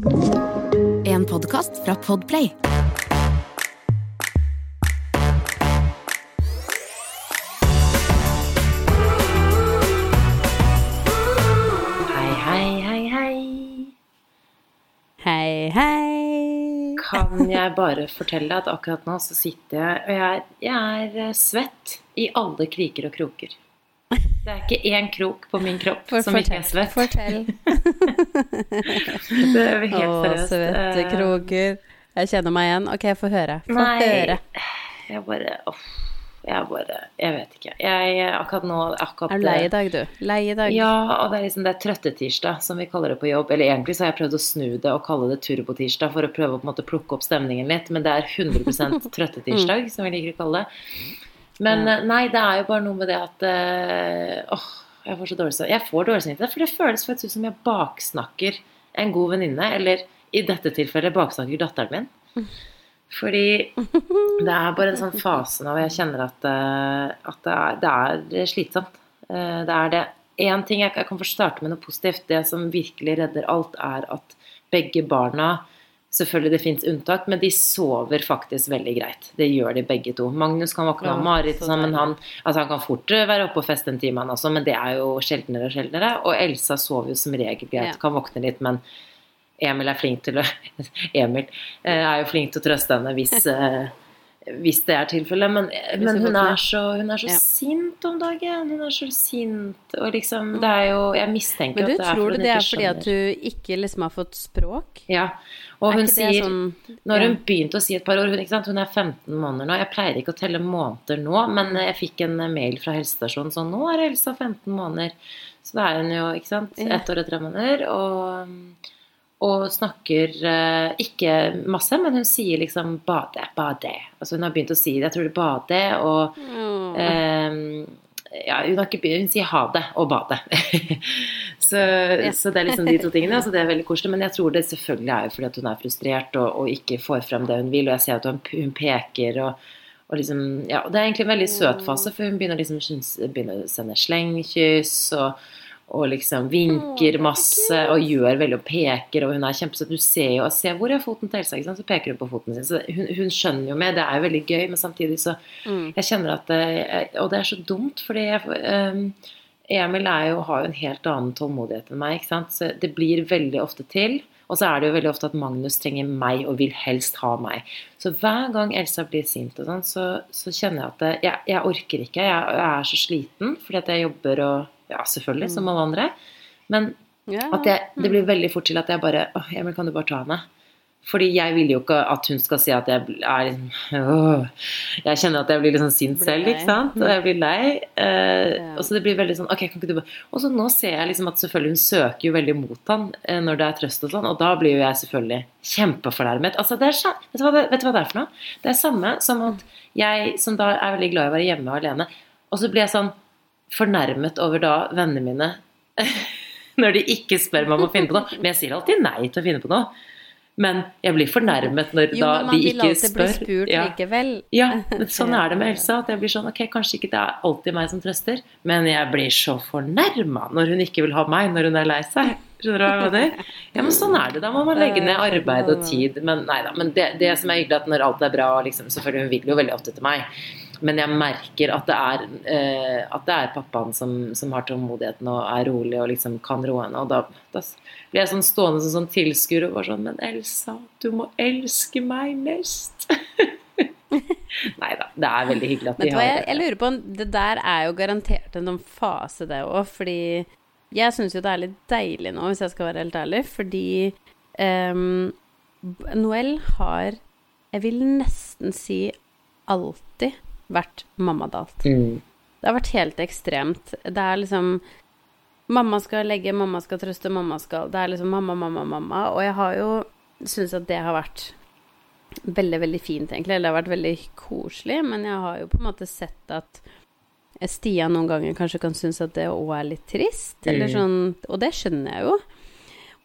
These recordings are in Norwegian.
En podkast fra Podplay. Hei, hei, hei, hei. Hei, hei. Kan jeg bare fortelle at akkurat nå så sitter jeg og jeg er, jeg er eh, svett i alle kriker og kroker. Det er ikke én krok på min kropp For, som ikke er fortell. svett. Fortell. Det er helt Å, seriøst. svette Eh, kroker. Jeg kjenner meg igjen. Ok, få høre. Få Nei, høre. jeg bare uff, Jeg bare Jeg vet ikke. Jeg akkurat nå akkurat, Er du lei i dag, du? Lei i dag? Ja, og det er liksom det er trøttetirsdag, som vi kaller det på jobb. Eller egentlig så har jeg prøvd å snu det og kalle det turbotirsdag for å prøve å på en måte plukke opp stemningen litt, men det er 100% trøttetirsdag, som vi liker å kalle det. Men Ja. eh, nei, det er jo bare noe med det at eh, Åh, jeg får så dårlig samvittighet. Jeg får dårlig samvittighet, for det føles faktisk ut som jeg baksnakker en god venninne, eller i dette tilfellet baksnakker datteren min. Fordi det er bare en sånn fase nå hvor jeg kjenner at, eh, at det, er, det er slitsomt. Det er det. Én ting jeg, jeg kan få starte med noe positivt. Det som virkelig redder alt, er at begge barna Selvfølgelig det fins unntak, men de sover faktisk veldig greit. Det gjør de begge to. Magnus kan våkne av sånn, men han, altså han kan fort eh, være oppe og feste en time, han også, men det er jo sjeldnere og sjeldnere. Og Elsa sover jo som regel greit, Ja. kan våkne litt, men Emil er flink til å Emil eh, er jo flink til å trøste henne hvis, eh, hvis det er tilfellet. Men, men hun er så, hun er så Ja. sint om dagen. Hun er så sint. Og liksom, det er jo Jeg mistenker du, at det er fordi hun ikke skjønner. Men du tror det er ikke fordi at du ikke liksom har fått språk? Ja. Og hun sier sånn- Når hun Ja. begynte å si et par år hun, ikke sant? hun er 15 måneder nå. Jeg pleier ikke å telle måneder nå, men jeg fikk en mail fra helsestasjonen sånn Nå er Elsa 15 måneder. Så da er hun jo ikke sant, ett år og tre måneder. Og, og snakker eh, ikke masse, men hun sier liksom 'bade', 'bade'. Altså hun har begynt å si det. Jeg tror det er 'bade' og mm. Eh, ja, hun, har ikke, hun sier ha det og bade. så, så det er liksom de to tingene. Altså det er veldig koselig. Men jeg tror det selvfølgelig er jo fordi at hun er frustrert og, og ikke får frem det hun vil. Og jeg ser at hun, hun peker og, og liksom Ja, det er egentlig en veldig søt fase, for hun begynner liksom begynner å sende slengkyss og og liksom vinker masse og gjør veldig og peker, og hun er kjempesøt. Du ser jo Se hvor er foten til Elsa, ikke sant? så peker hun på foten sin. Så hun, hun skjønner jo meg, det er jo veldig gøy, men samtidig så Mm. jeg kjenner at det, Og det er så dumt, fordi jeg, um, Emil er jo, har jo en helt annen tålmodighet enn meg. ikke sant? Så det blir veldig ofte til. Og så er det jo veldig ofte at Magnus trenger meg og vil helst ha meg. Så hver gang Elsa blir sint, og sånn, så, så kjenner jeg at jeg, jeg orker ikke. Jeg, jeg er så sliten fordi at jeg jobber og Ja, selvfølgelig, som alle andre. Men at jeg, det blir veldig fort til at jeg bare Å, Emil, kan du bare ta henne? Fordi jeg vil jo ikke at hun skal si at jeg er liksom. Jeg kjenner at jeg blir litt sånn sint selv, ikke sant? Og jeg blir lei. Eh. Og så det blir veldig sånn Ok, kan ikke du bare Og så nå ser jeg liksom at selvfølgelig hun søker jo veldig mot han eh, når det er trøst og sånn, og da blir jo jeg selvfølgelig kjempefornærmet. Altså, det er vet, du hva det, vet du hva det er for noe? Det er samme som at jeg som da er veldig glad i å være hjemme og alene, og så blir jeg sånn fornærmet over da vennene mine når de ikke spør meg om å finne på noe. Men jeg sier alltid nei til å finne på noe. Men jeg blir fornærmet når Jo, da men man vil ikke alltid bli spurt Ja. likevel. Ja, sånn er det med Elsa. At jeg blir sånn Ok, kanskje ikke det er alltid meg som trøster, men jeg blir så fornærma når hun ikke vil ha meg når hun er lei seg. Skjønner du hva jeg mener? Ja, men sånn er det. Da må man legge ned arbeid og tid. Men nei da. Men det, det som er hyggelig, at når alt er bra, liksom, selvfølgelig hun vil jo veldig ofte til meg. Men jeg merker at det er, eh, at det er pappaen som, som har tålmodigheten og er rolig og liksom kan roe henne. Og da, da blir jeg sånn stående som sånn tilskuer og bare sånn Men Elsa, du må elske meg mest. Nei da. Det er veldig hyggelig at de har jeg, jeg lurer på Det der er jo garantert en sånn fase, det òg, fordi jeg syns jo det er litt deilig nå, hvis jeg skal være helt ærlig, fordi um, Noel har Jeg vil nesten si alltid vært mammadalt. Mm. Det har vært helt ekstremt. Det er liksom Mamma skal legge, mamma skal trøste, mamma skal Det er liksom mamma, mamma, mamma. Og jeg har jo syntes at det har vært veldig, veldig fint, egentlig. Eller det har vært veldig koselig. Men jeg har jo på en måte sett at Stian noen ganger kanskje kan synes at det òg er litt trist. Eller Mm. sånn Og det skjønner jeg jo.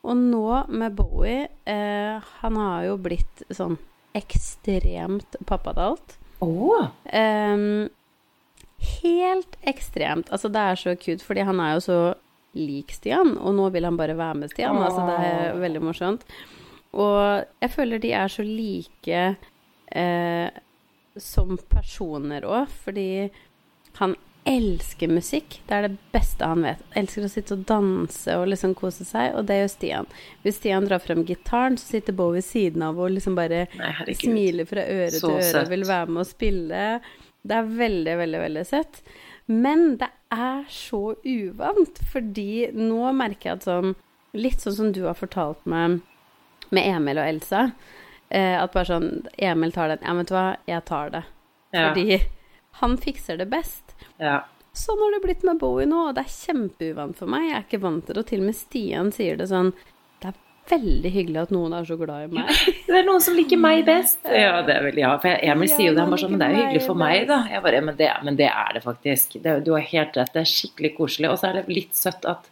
Og nå med Bowie eh, Han har jo blitt sånn ekstremt pappadalt. Åh, Um, helt ekstremt. Altså, det er så cute, fordi han er jo så lik Stian, og nå vil han bare være med Stian. Altså, det er veldig morsomt. Og jeg føler de er så like eh, som personer òg, fordi han elsker musikk. Det er det beste han vet. Elsker å sitte og danse og liksom kose seg, og det gjør Stian. Hvis Stian drar frem gitaren, så sitter Bo ved siden av og liksom bare Nei, smiler fra øre Så til øre søtt. vil være med og spille. Det er veldig, veldig, veldig søtt. Men det er så uvant, fordi nå merker jeg at sånn Litt sånn som du har fortalt meg med Emil og Elsa. Eh, at bare sånn Emil tar den. Ja, vet du hva, jeg tar det. Ja. Fordi han fikser det best. Ja. Sånn har det blitt med Bowie nå, og det er kjempeuvant for meg. Jeg er ikke vant til det, og til og med Stian sier det sånn Det er veldig hyggelig at noen er så glad i meg. Det er noen som liker meg best. Ja, det er vel, ja. For Emil sier jo det, han bare sånn Men det er jo hyggelig for meg, da. Jeg bare, men det, men det er det faktisk. Det, du har helt rett. Det er skikkelig koselig. Og så er det litt søtt at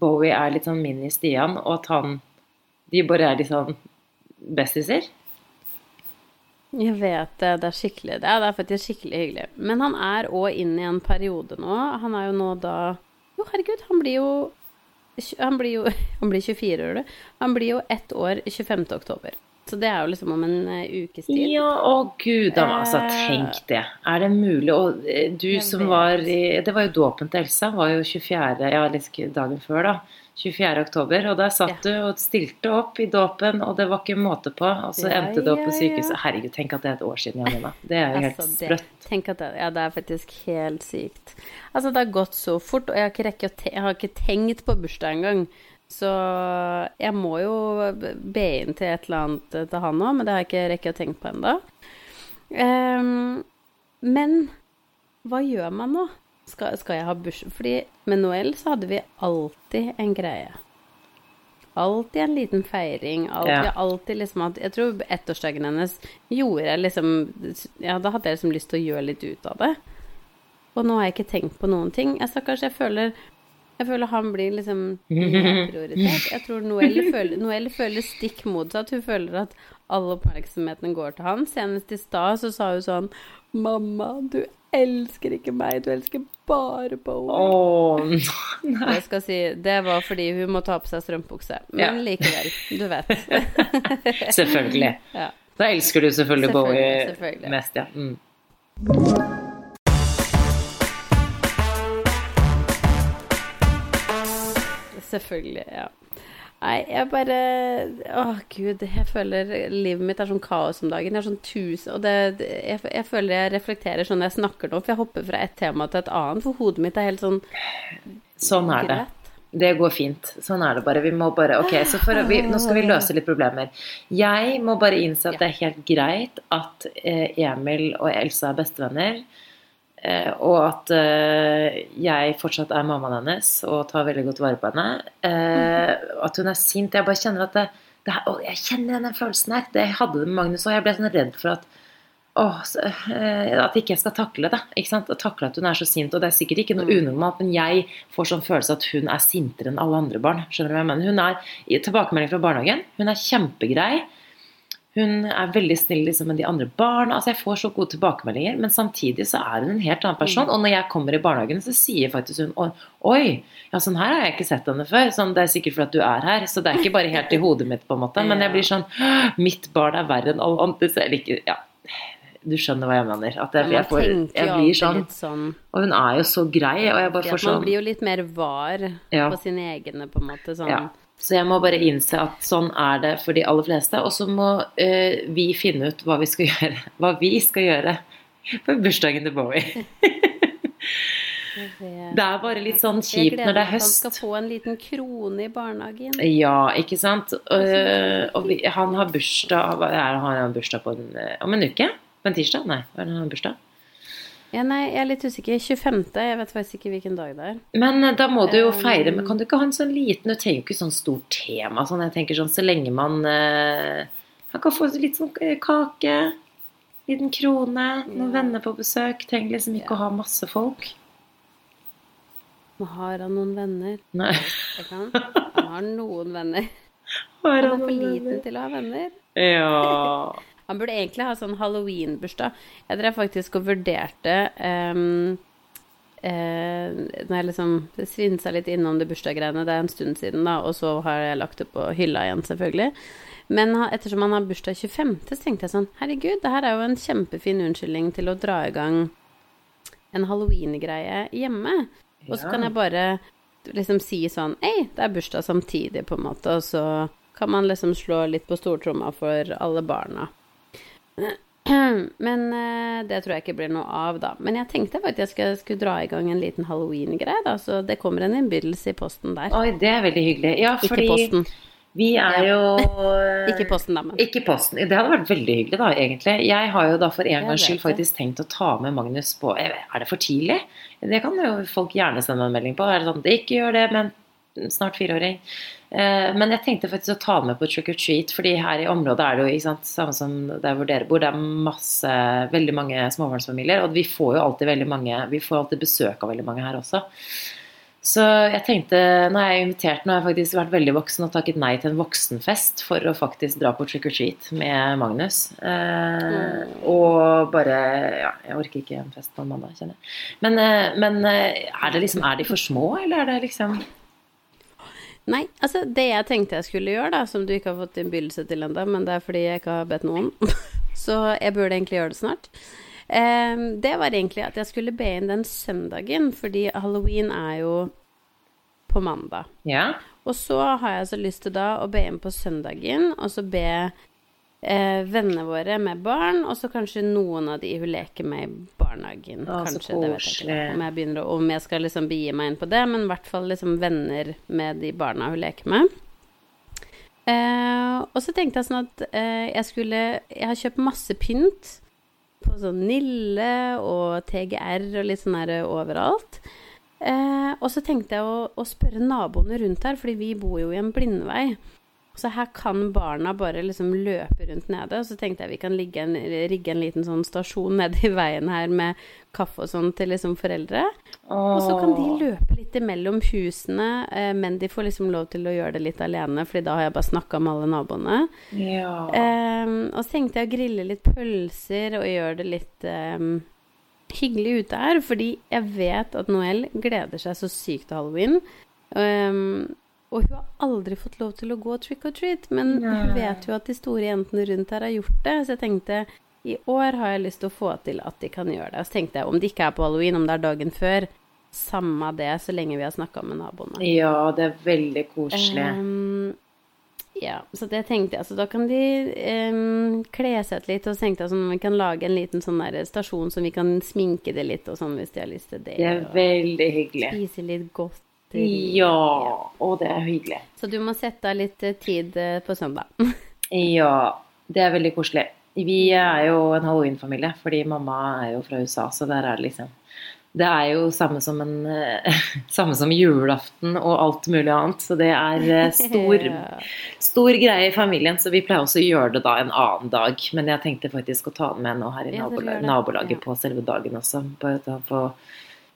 Bowie er litt sånn mini-Stian, og at han De bare er litt sånn bestiser. Jeg vet det. Det er skikkelig det. er- Det er faktisk skikkelig hyggelig. Men han er òg inne i en periode nå. Han er jo nå da Jo, herregud, han blir jo Han blir jo Han blir 24, gjør du? Han blir jo ett år 25. oktober. Så det er jo liksom om en eh, ukes tid. Ja, å gud da, altså. Eh, Tenk det. Er det mulig? Og eh, du som var i Det var jo dåpen til Elsa, var jo 24. Ja, dagen før, da. 24. oktober. Og der satt du og stilte opp i dåpen, og det var ikke måte på. Og så Ja, endte du opp på ja, ja. sykehuset. Herregud, tenk at det er et år siden, Janina. Det er jo helt Altså, det- sprøtt. Tenk at det, ja, det er faktisk helt sykt. Altså, det har gått så fort, og jeg har ikke, rekke jeg har ikke tenkt på bursdag engang. Så jeg må jo be inn til et eller annet til han òg, men det har jeg ikke rekket å tenke på ennå. Um, men hva gjør man nå? Skal, skal jeg ha bursdag? Fordi med Noel så hadde vi alltid en greie. Alltid en liten feiring. Alltid, Ja. alltid liksom at Jeg tror ettårsdagen hennes gjorde jeg liksom Ja, da hadde jeg liksom lyst til å gjøre litt ut av det. Og nå har jeg ikke tenkt på noen ting. Jeg stakkars, jeg føler jeg føler han blir liksom prioritert. Jeg tror Noelle føler, Noelle føler stikk motsatt. Hun føler at all oppmerksomheten går til han. Senest i stad så sa hun sånn Mamma, du elsker ikke meg, du elsker bare Bowie. Oh, nei. jeg skal si, det var fordi hun må ta på seg strømpukse. Men Ja. likevel, du vet. selvfølgelig. Ja. Da elsker du selvfølgelig, Selvfølgelig, Bowie selvfølgelig. mest, ja. Mm. Selvfølgelig, ja. Nei, jeg bare Å, gud. Jeg føler livet mitt er sånn kaos om dagen. Jeg er sånn tusen Og det, jeg, jeg føler jeg reflekterer sånn når jeg snakker nå, for jeg hopper fra et tema til et annet, for hodet mitt er helt sånn Sånn er det. Det går fint. Sånn er det bare. Vi må bare Ok, så for vi, nå skal vi løse litt problemer. Jeg må bare innse at det er helt greit at eh, Emil og Elsa er bestevenner. Eh, og at eh, jeg fortsatt er mammaen hennes og tar veldig godt vare på henne. Eh, at hun er sint. Jeg bare kjenner at det, det er, å, Jeg kjenner igjen den følelsen her. Det jeg hadde det med Magnus òg. Jeg ble sånn redd for at å, eh, at ikke jeg skal takle det. Ikke sant? Å takle at hun er så sint. Og det er sikkert ikke noe unormalt, men jeg får sånn følelse at hun er sintere enn alle andre barn. Skjønner du hva jeg mener? Hun er i tilbakemelding fra barnehagen. Hun er kjempegrei. Hun er veldig snill liksom, med de andre barna. Altså, jeg får så gode tilbakemeldinger, men samtidig så er hun en helt annen person. Og når jeg kommer i barnehagen, så sier faktisk hun «Oi, ja, sånn her har jeg ikke sett henne før. Sånn, det er sikkert fordi du er her. Så det er ikke bare helt i hodet mitt, på en måte. Men jeg blir sånn Mitt barn er verre enn alle andre. Jeg liker Ja. Du skjønner hva jeg mener. At jeg, jeg, får, jeg blir sånn sånn Og hun er jo så grei, og jeg bare får sånn Man blir jo litt mer var på sine egne, på en måte. Sånn. Så jeg må bare innse at sånn er det for de aller fleste. Og så må eh, vi finne ut hva vi skal gjøre. Hva vi skal gjøre på bursdagen til Bowie. Det er bare litt sånn kjipt når det er høst. Jeg meg til han skal få en liten krone i barnehagen. Ja, ikke sant. Eh, og vi, han har bursdag er Har han bursdag på en, eh, om en uke? På en tirsdag? Nei, han har bursdag? Ja, nei, jeg er litt usikker. 25. Jeg vet faktisk ikke hvilken dag det er. Men eh, da må du jo Um, feire Men kan du ikke ha en sånn liten Du trenger jo ikke sånn stort tema. Sånn, jeg tenker sånn så lenge man Man Han kan få litt sånn eh, kake, liten krone, noen Ja. venner på besøk. Trenger liksom ikke å ha masse folk. Nå har han noen venner. Nei. Han har noen venner. Har Han er han for liten venner? til å ha venner. Ja. Han burde egentlig ha sånn halloween-bursdag. Jeg drev faktisk og vurderte um, eh, Når jeg liksom svinsa litt innom det bursdagsgreiene, det er en stund siden, da, og så har jeg lagt det på hylla igjen, selvfølgelig. Men ettersom han har bursdag 25., så tenkte jeg sånn Herregud, det her er jo en kjempefin unnskyldning til å dra i gang en halloween-greie hjemme. Og så kan jeg bare liksom si sånn Hei, det er bursdag samtidig, på en måte, og så kan man liksom slå litt på stortromma for alle barna. Men eh, det tror jeg ikke blir noe av, da. Men jeg tenkte faktisk jeg skulle, skulle dra i gang en liten halloween-greie, da. Så det kommer en innbydelse i posten der. Oi, det er veldig hyggelig. Ja, Ikke posten. vi er jo Ikke posten, da, men. Ikke posten. Det hadde vært veldig hyggelig, da, egentlig. Jeg har jo da for en gangs skyld det. faktisk tenkt å ta med Magnus på Er det for tidlig? Det kan jo folk gjerne sende en melding på. Er det sånn ikke gjør det, men snart fireåring. Eh, Men jeg tenkte faktisk å ta den med på trick or treat, fordi her i området er det jo ikke sant, samme som der hvor dere bor, det er masse, veldig mange småbarnsfamilier, og vi får jo alltid veldig mange, vi får alltid besøk av veldig mange her også. Så jeg tenkte, nå er jeg invitert, nå har jeg faktisk vært veldig voksen og takket nei til en voksenfest for å faktisk dra på trick or treat med Magnus. Eh, og bare, ja, jeg orker ikke en fest på en mandag, kjenner jeg. Men, eh, men eh, er det liksom, er de for små, eller er det liksom... Nei, altså det jeg tenkte jeg skulle gjøre, da, som du ikke har fått innbydelse til ennå, men det er fordi jeg ikke har bedt noen, så jeg burde egentlig gjøre det snart. Eh, det var egentlig at jeg skulle be inn den søndagen, fordi halloween er jo på mandag. Ja, Og så har jeg så lyst til da å be inn på søndagen, og så be eh, vennene våre med barn, og så kanskje noen av de hun leker med i barnehagen. Å, kanskje, det vet jeg ikke. Om jeg, begynner om jeg skal liksom begi meg inn på det, men i hvert fall liksom venner med de barna hun leker med. Eh, og så tenkte jeg sånn at eh, jeg skulle Jeg har kjøpt masse pynt på sånn Nille og TGR og litt sånn her overalt. Eh, og så tenkte jeg å, å spørre naboene rundt her, fordi vi bor jo i en blindvei. Så her kan barna bare liksom løpe rundt nede. Og så tenkte jeg vi kan en, rigge en liten sånn stasjon nede i veien her med kaffe og sånn til liksom foreldre. Og så kan de løpe litt imellom husene, eh, men de får liksom lov til å gjøre det litt alene, fordi da har jeg bare snakka med alle naboene. ja. Eh, og så tenkte jeg å grille litt pølser og gjøre det litt eh, hyggelig ute her, fordi jeg vet at Noel gleder seg så sykt til halloween. Ehm, og hun har aldri fått lov til å gå trick or treat, men hun vet jo at de store jentene rundt her har gjort det, så jeg tenkte i år har jeg lyst til å få til at de kan gjøre det. Og så tenkte jeg om det ikke er på halloween, om det er dagen før, samme det, så lenge vi har snakka med naboene. ja, det er veldig koselig. Um, ja, så det tenkte jeg. Så da kan de um, kle seg ut litt, og så tenkte jeg sånn vi kan lage en liten sånn der stasjon som vi kan sminke det litt, og sånn hvis de har lyst til det. Det er veldig hyggelig. spise litt godt. Ja, og det er hyggelig. Så du må sette av litt eh, tid eh, på søndag. Ja, det er veldig koselig. Vi er jo en halloween-familie, fordi mamma er jo fra USA, så der er det liksom Det er jo samme som en eh, Samme som julaften og alt mulig annet. Så det er stor, stor greie i familien, så vi pleier også å gjøre det da en annen dag. Men jeg tenkte faktisk å ta den med nå her i Ja, dere nabola- gjør det. nabolaget på selve dagen også. Bare å få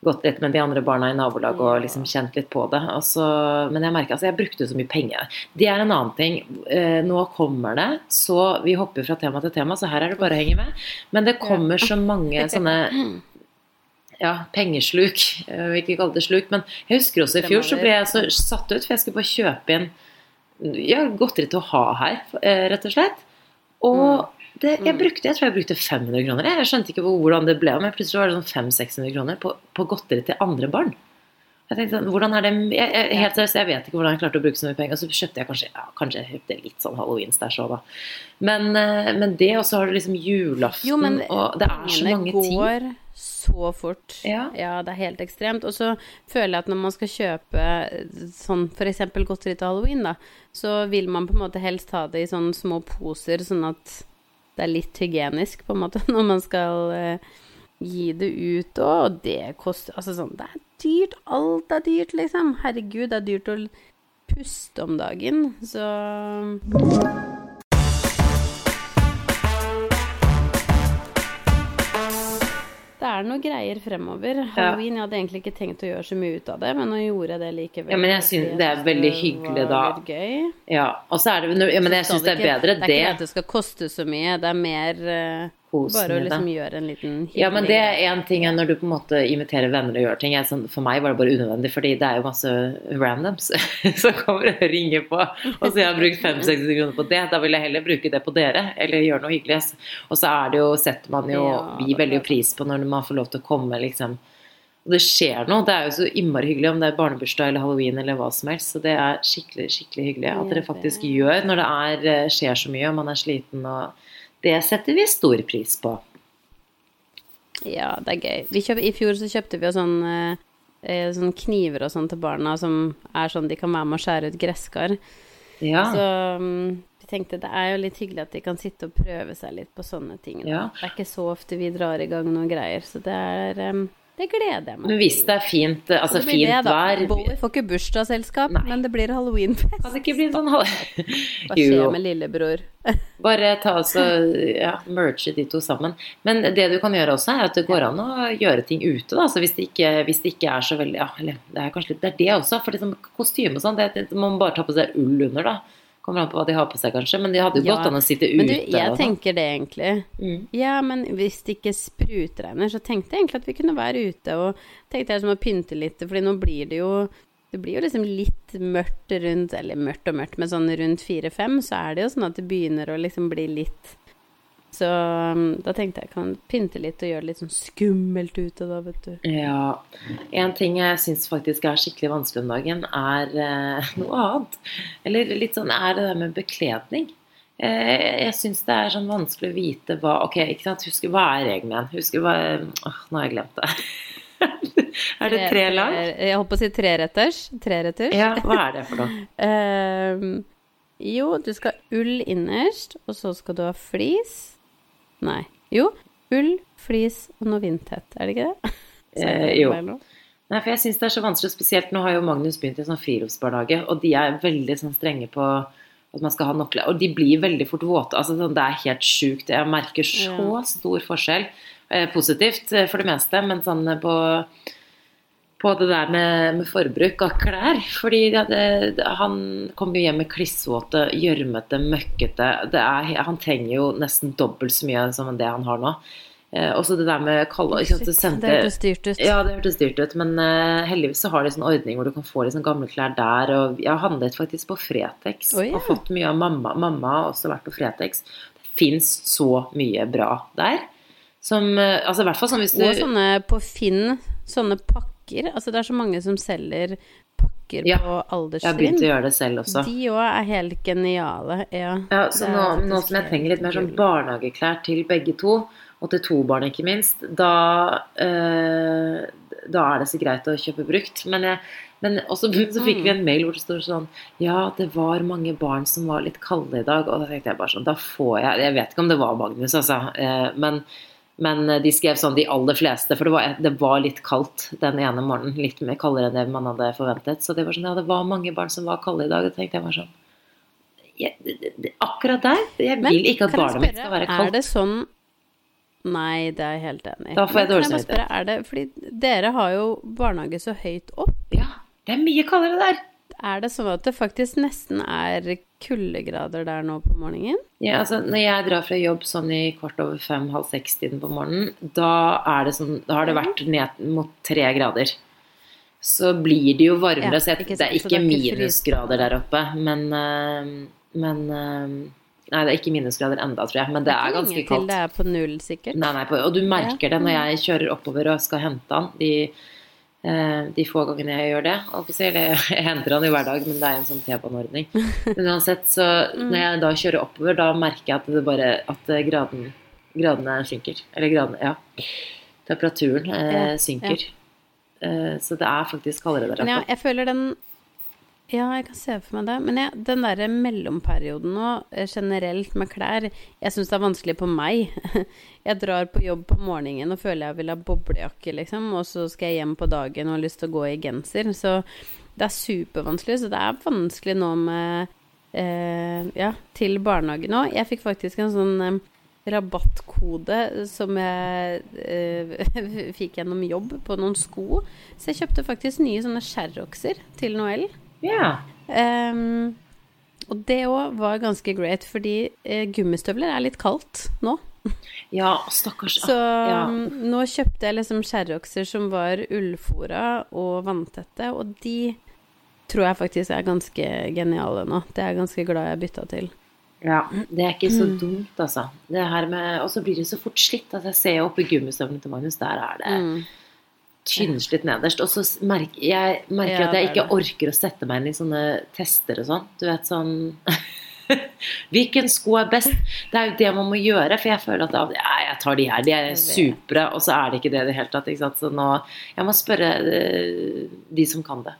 gått litt med de andre barna i nabolaget og liksom kjent litt på det. Altså, men jeg merker altså, jeg brukte så mye penger. Det er en annen ting. Eh, nå kommer det, så vi hopper fra tema til tema, så her er det bare å henge med. Men det kommer så mange sånne ja, pengesluk. Jeg vil ikke kalle det sluk, men jeg husker også i fjor så ble jeg så satt ut, for jeg skulle bare kjøpe inn ja, godteri til å ha her, eh, rett og slett. Og det, jeg, brukte, jeg tror jeg brukte 500 kroner. Jeg skjønte ikke hvordan det ble, men plutselig var det sånn 500-600 kroner på, på godteri til andre barn. Jeg tenkte sånn, hvordan er det jeg, jeg, Helt seriøst, jeg vet ikke hvordan jeg klarte å bruke så mye penger. Så kjøpte jeg kanskje ja, kanskje jeg kjøpte litt sånn halloween-stæsj òg, da. Men, eh, men det, og så har du liksom julaften, Jo, men og det er så mange ting. går så fort. Ja. det er helt ekstremt. Og så føler jeg at når man skal kjøpe eh, sånn f.eks. godteri til halloween, da, så vil man på en måte helst ha det i sånne små poser, sånn at det er litt hygienisk, på en måte, når man skal uh, gi det ut. Og det koster Altså sånn Det er dyrt. Alt er dyrt, liksom. Herregud, det er dyrt å puste om dagen. Så er noe greier fremover. Halloween, jeg hadde egentlig ikke tenkt å gjøre så mye ut av det, men nå gjorde jeg det likevel. Ja, men jeg synes det er veldig hyggelig da. Ja, og så er det ja, Men jeg synes syns det er bedre Det Det er ikke det at det skal koste så mye, det er mer eh, kosen Bare å liksom gjøre en liten hyggelig Ja, men det er én ting når du på en måte inviterer venner og gjør ting. Jeg, sånn, for meg var det bare unødvendig, fordi det er jo masse randoms som kommer og ringer på. Og så jeg har brukt 5-60 kroner på det. Da vil jeg heller bruke det på dere, eller gjøre noe hyggelig. Og så er det jo, setter man jo Ja, Vi veldig pris på når man får lov til å komme, liksom. Og det skjer noe. Det er jo så innmari hyggelig om det er barnebursdag eller halloween eller hva som helst. Så det er skikkelig, skikkelig hyggelig at dere det faktisk gjør når det er, eh, skjer så mye og man er sliten og Det setter vi stor pris på. Ja, det er gøy. Vi kjøp, I fjor så kjøpte vi jo sånn, eh, eh, sånn kniver og sånn til barna som er sånn de kan være med å skjære ut gresskar. Ja. Så mm, vi tenkte det er jo litt hyggelig at de kan sitte og prøve seg litt på sånne ting. Ja. Det er ikke så ofte vi drar i gang noen greier, så det er em, Det gleder jeg meg Men hvis det er fint, altså det fint det, da. vær Bowie får ikke bursdagsselskap, men det blir halloweenfest. Kan det ikke bli sånn. Hva skjer med lillebror? bare ta altså, ja, merge de to sammen. Men det du kan gjøre også, er at det går an å gjøre ting ute. da, så Hvis det ikke, hvis det ikke er så veldig ja, eller Det er kanskje litt, det er det også. For liksom, kostyme og sånn, det, det må man bare ta på seg ull under, da. Kommer an på hva de har på seg, kanskje. Men de hadde jo Ja, gått an å sitte ute. Men du, jeg sånn. tenker det egentlig. Mm. Ja, men hvis det ikke sprutregner, så tenkte jeg egentlig at vi kunne være ute og tenkte jeg som å pynte litt, fordi nå blir det jo det blir jo liksom litt mørkt rundt, eller mørkt og mørkt, men sånn rundt fire-fem, så er det jo sånn at det begynner å liksom bli litt Så um, da tenkte jeg kan pynte litt og gjøre det litt sånn skummelt ute da, vet du. Ja. En ting jeg syns faktisk er skikkelig vanskelig om dagen, er eh, noe annet. Eller litt sånn er det der med bekledning. Eh, jeg syns det er sånn vanskelig å vite hva Ok, ikke sant, husker, hva er reglene igjen? Husker hva Åh, nå har jeg glemt det. er det tre lag? Jeg holdt på å si treretters. Treretters. Ja, hva er det for noe? Ehm, jo, du skal ha ull innerst, og så skal du ha flis. Nei. Jo, ull, flis og noe vindtett. Er det ikke det? Eh, jo. Nei, for jeg syns det er så vanskelig, spesielt nå har jo Magnus begynt i sånn friluftsbarnehage, og de er veldig sånn strenge på at man skal ha nok. Og de blir veldig fort våte. Altså, sånn, det er helt sjukt. Jeg merker så Ja. stor forskjell. Eh, positivt eh, for det meste, men sånn eh, på på det der med, med forbruk av klær. Fordi det, det, han kommer jo hjem med klissvåte, gjørmete, møkkete det er, Han trenger jo nesten dobbelt så mye som det han har nå. Eh, også det der med det sendte- det hørtes dyrt ut. ja, det hørtes dyrt ut, men eh, heldigvis så har de sånn ordning hvor du kan få liksom gamle klær der. Og jeg har handlet faktisk på Fretex Oh, yeah. og fått mye av mamma. Mamma har også vært på Fretex. Det fins så mye bra der. Som eh, Altså i hvert fall sånn hvis du Og sånne på Finn, sånne pakker. Altså det er så mange som selger pakker Ja, på Jeg har begynt å gjøre det selv også. De òg er helt geniale. Ja, Ja, så nå, nå som jeg trenger litt mer sånn barnehageklær til begge to, og til to barn ikke minst, da, eh, da er det så greit å kjøpe brukt. Men, jeg, men også, så fikk vi Mm. en mail hvor det står sånn Ja, det var mange barn som var litt kalde i dag. Og da tenkte jeg bare sånn Da får jeg Jeg vet ikke om det var Magnus, altså. eh, Men, men de skrev sånn de aller fleste, for det var, det var litt kaldt den ene morgenen. Litt mer kaldere enn det man hadde forventet. Så det var sånn Ja, det var mange barn som var kalde i dag. Og tenkte jeg var sånn jeg, det, det, det, akkurat der Jeg Men vil ikke at barnet mitt skal være kaldt. Er det sånn Nei, det er jeg helt enig i. Da får jeg dårlig samvittighet. Fordi dere har jo barnehage så høyt opp. Ja, det er mye kaldere der. Er det sånn at det faktisk nesten er kuldegrader der nå på morgenen? Ja, altså, når jeg drar fra jobb sånn i kvart over fem, halv seks-tiden på morgenen, da, er det sånn, da har det vært ned mot tre grader. Så blir det jo varmere. Ja, så jeg, det er ikke det er ikke minusgrader der oppe. Men, øh, men øh, Nei, det er ikke minusgrader enda, tror jeg. Men det er ganske kaldt. det er på null, sikkert? Nei, nei, og du merker det når jeg kjører oppover og skal hente han. De, eh, de få gangene jeg gjør det. Og si, Eller jeg henter han jo hver dag, men det er en sånn T-baneordning. Men uansett, så når jeg da kjører oppover, da merker jeg at det bare at eh, graden, gradene synker. Eller gradene, ja. Temperaturen eh, Ja, synker. Eh, så det er faktisk kaldere der ja, jeg føler den Ja, jeg kan se for meg det. Men jeg, den derre mellomperioden nå, eh, generelt med klær Jeg syns det er vanskelig på meg. Jeg drar på jobb på morgenen og føler jeg vil ha boblejakke, liksom. Og så skal jeg hjem på dagen og har lyst til å gå i genser. Så det er supervanskelig. Så det er vanskelig nå med eh, Ja, til barnehage nå. Jeg fikk faktisk en sånn eh, rabattkode som jeg eh, fikk gjennom jobb på noen sko. Så jeg kjøpte faktisk nye sånne Sherroxer til Noel. Ja. Um, Og det òg var ganske great, fordi eh, gummistøvler er litt kaldt nå. Ja, stakkars. Så ja. mm, nå kjøpte jeg liksom sherryokser som var ullfora og vanntette, og de tror jeg faktisk er ganske geniale nå. Det er jeg ganske glad jeg bytta til. Ja, det er ikke så Mm. dumt, altså. Det her med, og så blir det så fort slitt. Altså, jeg ser jo oppi gummistøvlene til Magnus, der er det Mm. Tynnslitt nederst. Og så merker jeg merker Ja, at jeg det ikke orker å sette meg inn i sånne tester og sånn. Du vet sånn Hvilken sko er best? Det er jo det man må gjøre, for jeg føler at ja, jeg tar de her, de er supre, og så er det ikke det i det hele tatt. Ikke sant? Så nå Jeg må spørre eh, de som kan det.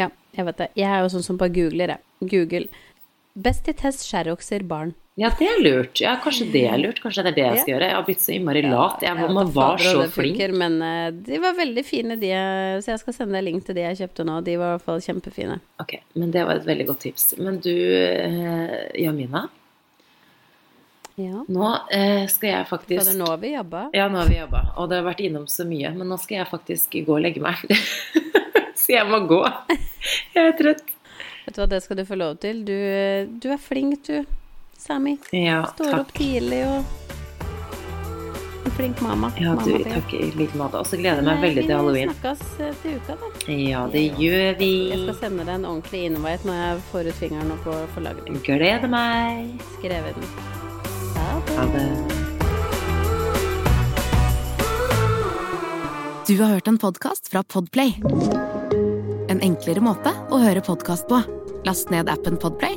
Ja, jeg vet det. Jeg er jo sånn som bare googler, jeg. Google. Best i test skjærokser barn. Ja, det er lurt. Ja, kanskje det er lurt. Kanskje det er det jeg skal gjøre. Jeg har blitt så innmari lat. Jeg, man var så flink. funker, Men eh, de var veldig fine, de. Så jeg skal sende deg link til de jeg kjøpte nå. De var i hvert fall kjempefine. Ok, men det var et veldig godt tips. Men du, eh, Jamina, Ja. nå eh, skal jeg faktisk For nå vi jobba. Ja, nå har vi jobba, og det har vært innom så mye. Men nå skal jeg faktisk gå og legge meg. så jeg må gå. Jeg er trøtt. Vet du hva, det skal du få lov til. Du, du er flink, du, Sami. Ja, Står opp tidlig og En flink mamma. Ja, du, Mamma, takk i like måte. Og så gleder jeg meg veldig til halloween. Vi snakkes eh, til uka, da. Ja, det gjør vi. Jeg skal sende deg en ordentlig invite når jeg får ut fingeren nå på den. Gleder meg. Skrevet den. Ha det. Ha det. Du har hørt en podkast fra Podplay. En enklere måte å høre podkast på. Last ned appen Podplay,